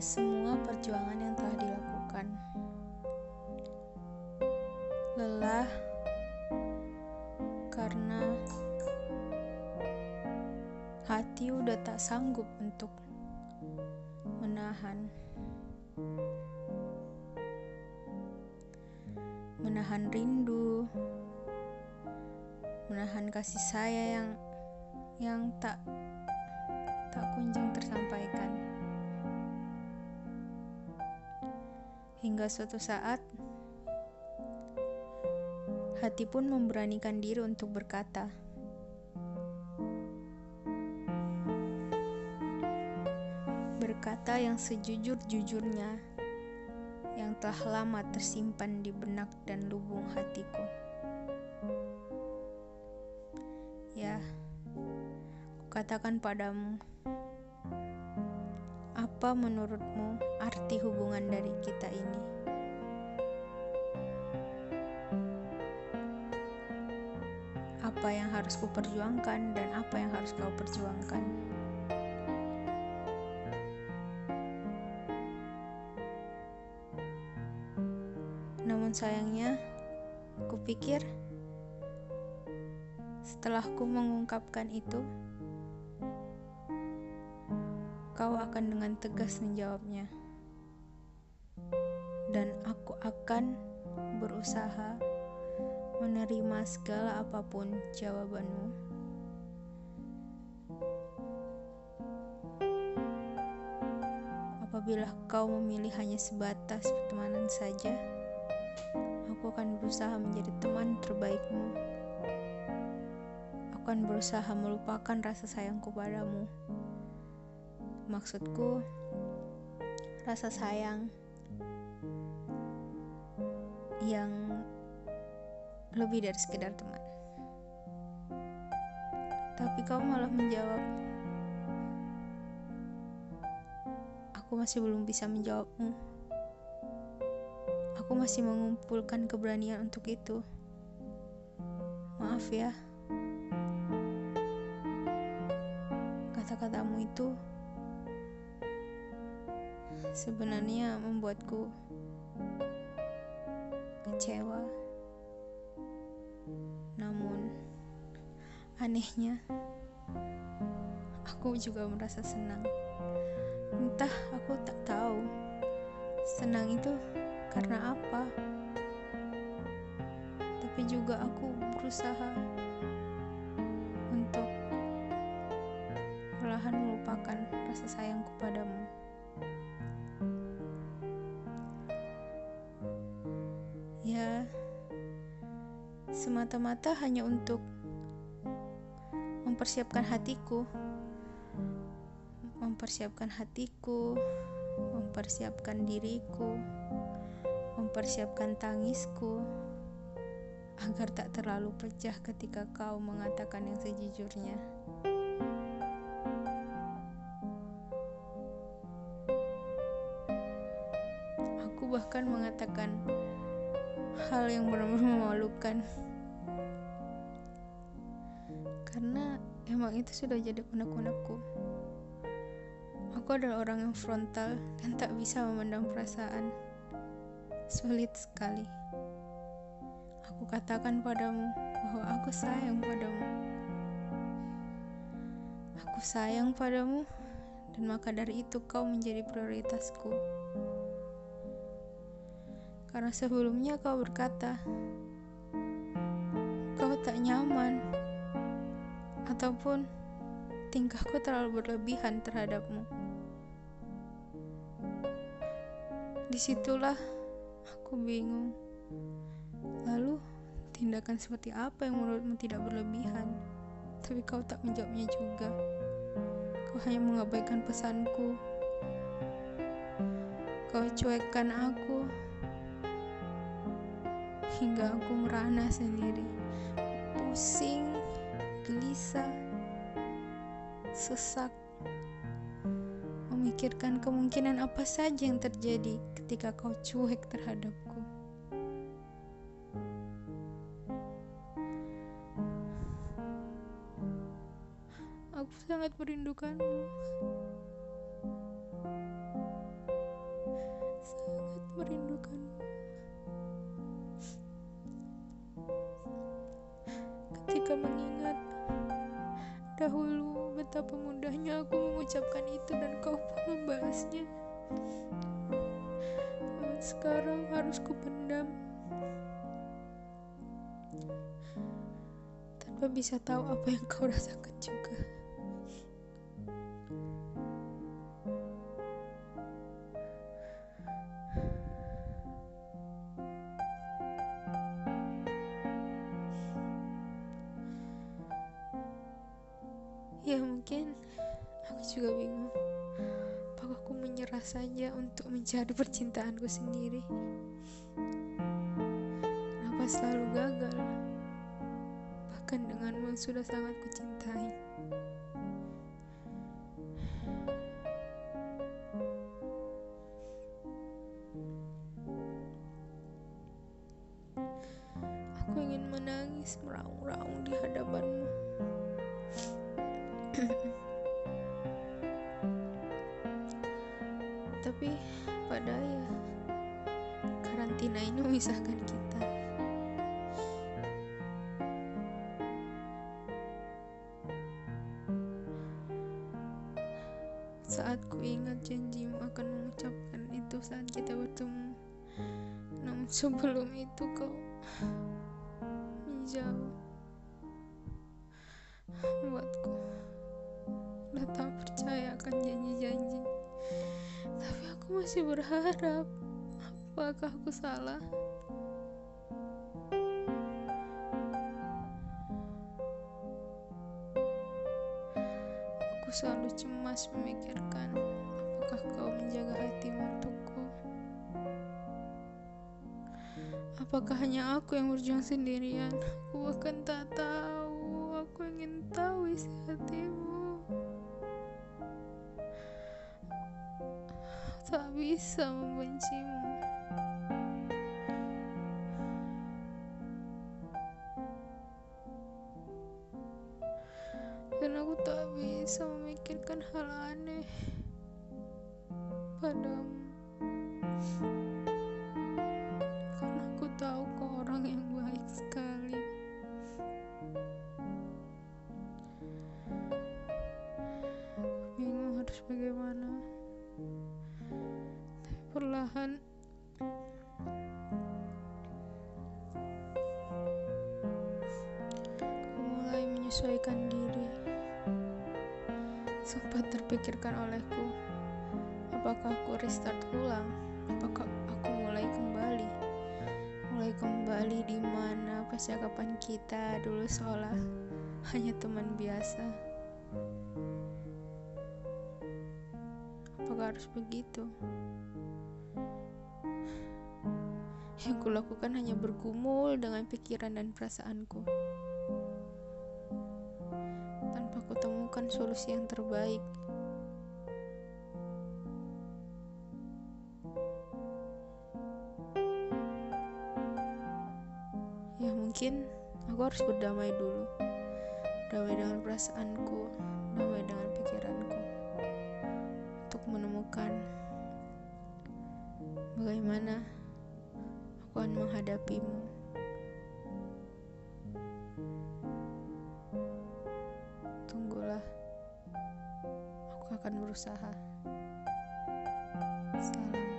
semua perjuangan yang telah dilakukan. Lelah karena hati udah tak sanggup untuk menahan menahan rindu menahan kasih saya yang yang tak tak kunjung tersampaikan hingga suatu saat hati pun memberanikan diri untuk berkata berkata yang sejujur-jujurnya yang telah lama tersimpan di benak dan lubung hatiku. Ya, kukatakan padamu, apa menurutmu arti hubungan dari kita ini? Apa yang harus kuperjuangkan dan apa yang harus kau perjuangkan? Namun sayangnya, kupikir setelah ku mengungkapkan itu, kau akan dengan tegas menjawabnya. Dan aku akan berusaha menerima segala apa pun jawabanmu. Apabila kau memilih hanya sebatas pertemanan saja, aku akan berusaha menjadi teman terbaikmu. Aku akan berusaha melupakan rasa sayangku padamu. Maksudku, rasa sayang yang lebih dari sekedar teman. Tapi kau malah menjawab, aku masih belum bisa menjawabmu. Aku masih mengumpulkan keberanian untuk itu. Maaf ya. Kata-katamu itu sebenarnya membuatku kecewa. Namun anehnya aku juga merasa senang. Entah aku tak tahu. Senang itu karena apa? Tapi juga aku berusaha semata-mata hanya untuk mempersiapkan hatiku, mempersiapkan hatiku, mempersiapkan diriku, mempersiapkan tangisku agar tak terlalu pecah ketika kau mengatakan yang sejujurnya. Aku bahkan mengatakan hal yang benar-benar memalukan emang itu sudah jadi unek-unekku. Aku adalah orang yang frontal dan tak bisa memandang perasaan. Sulit sekali. Aku katakan padamu bahwa aku sayang padamu. Aku sayang padamu dan maka dari itu kau menjadi prioritasku. Karena sebelumnya kau berkata, kau tak nyaman, ataupun tingkahku terlalu berlebihan terhadapmu. Di situlah aku bingung. Lalu, tindakan seperti apa yang menurutmu tidak berlebihan? Tapi kau tak menjawabnya juga. Kau hanya mengabaikan pesanku. Kau cuekkan aku hingga aku merana sendiri, pusing, gelisah, sesak, memikirkan kemungkinan apa saja yang terjadi ketika kau cuek terhadapku. Aku sangat merindukanmu. Sangat merindukanmu. Ketika mengingat dahulu betapa mudahnya aku mengucapkan itu dan kau pun membalasnya. Namun sekarang harus kupendam. Tanpa bisa tahu apa yang kau rasakan juga. Ya mungkin. Aku juga bingung. Apakah aku menyerah saja untuk mencari percintaanku sendiri? Kenapa selalu gagal? Bahkan denganmu yang sudah sangat kucintai. Aku ingin menangis meraung-raung di hadapanmu tapi pada ya karantina ini memisahkan kita. Saat ku ingat janjimu akan mengucapkan itu saat kita bertemu. Namun sebelum itu kau menjauh. Udah tak percaya akan janji-janji aku masih berharap. Apakah aku salah? Aku selalu cemas memikirkan apakah kau menjaga hatimu untukku? Apakah hanya aku yang berjuang sendirian? Aku bahkan tak tahu. Aku ingin tahu isi hatimu tak bisa membencimu. Dan aku tak bisa memikirkan hal aneh padamu. Karena aku tahu kau orang yang baik sekali. Bingung harus bagaimana perlahan. Aku mulai menyesuaikan diri. Sempat terpikirkan olehku apakah aku restart ulang? Apakah aku mulai kembali? Mulai kembali di mana percakapan kita dulu seolah hanya teman biasa. Apakah harus begitu Yang kulakukan hanya bergumul dengan pikiran dan perasaanku. Tanpa kutemukan solusi yang terbaik. Ya mungkin aku harus berdamai dulu. Damai dengan perasaanku, damai dengan pikiranku. Untuk menemukan bagaimana akan menghadapimu. Tunggulah, aku akan berusaha. Salam.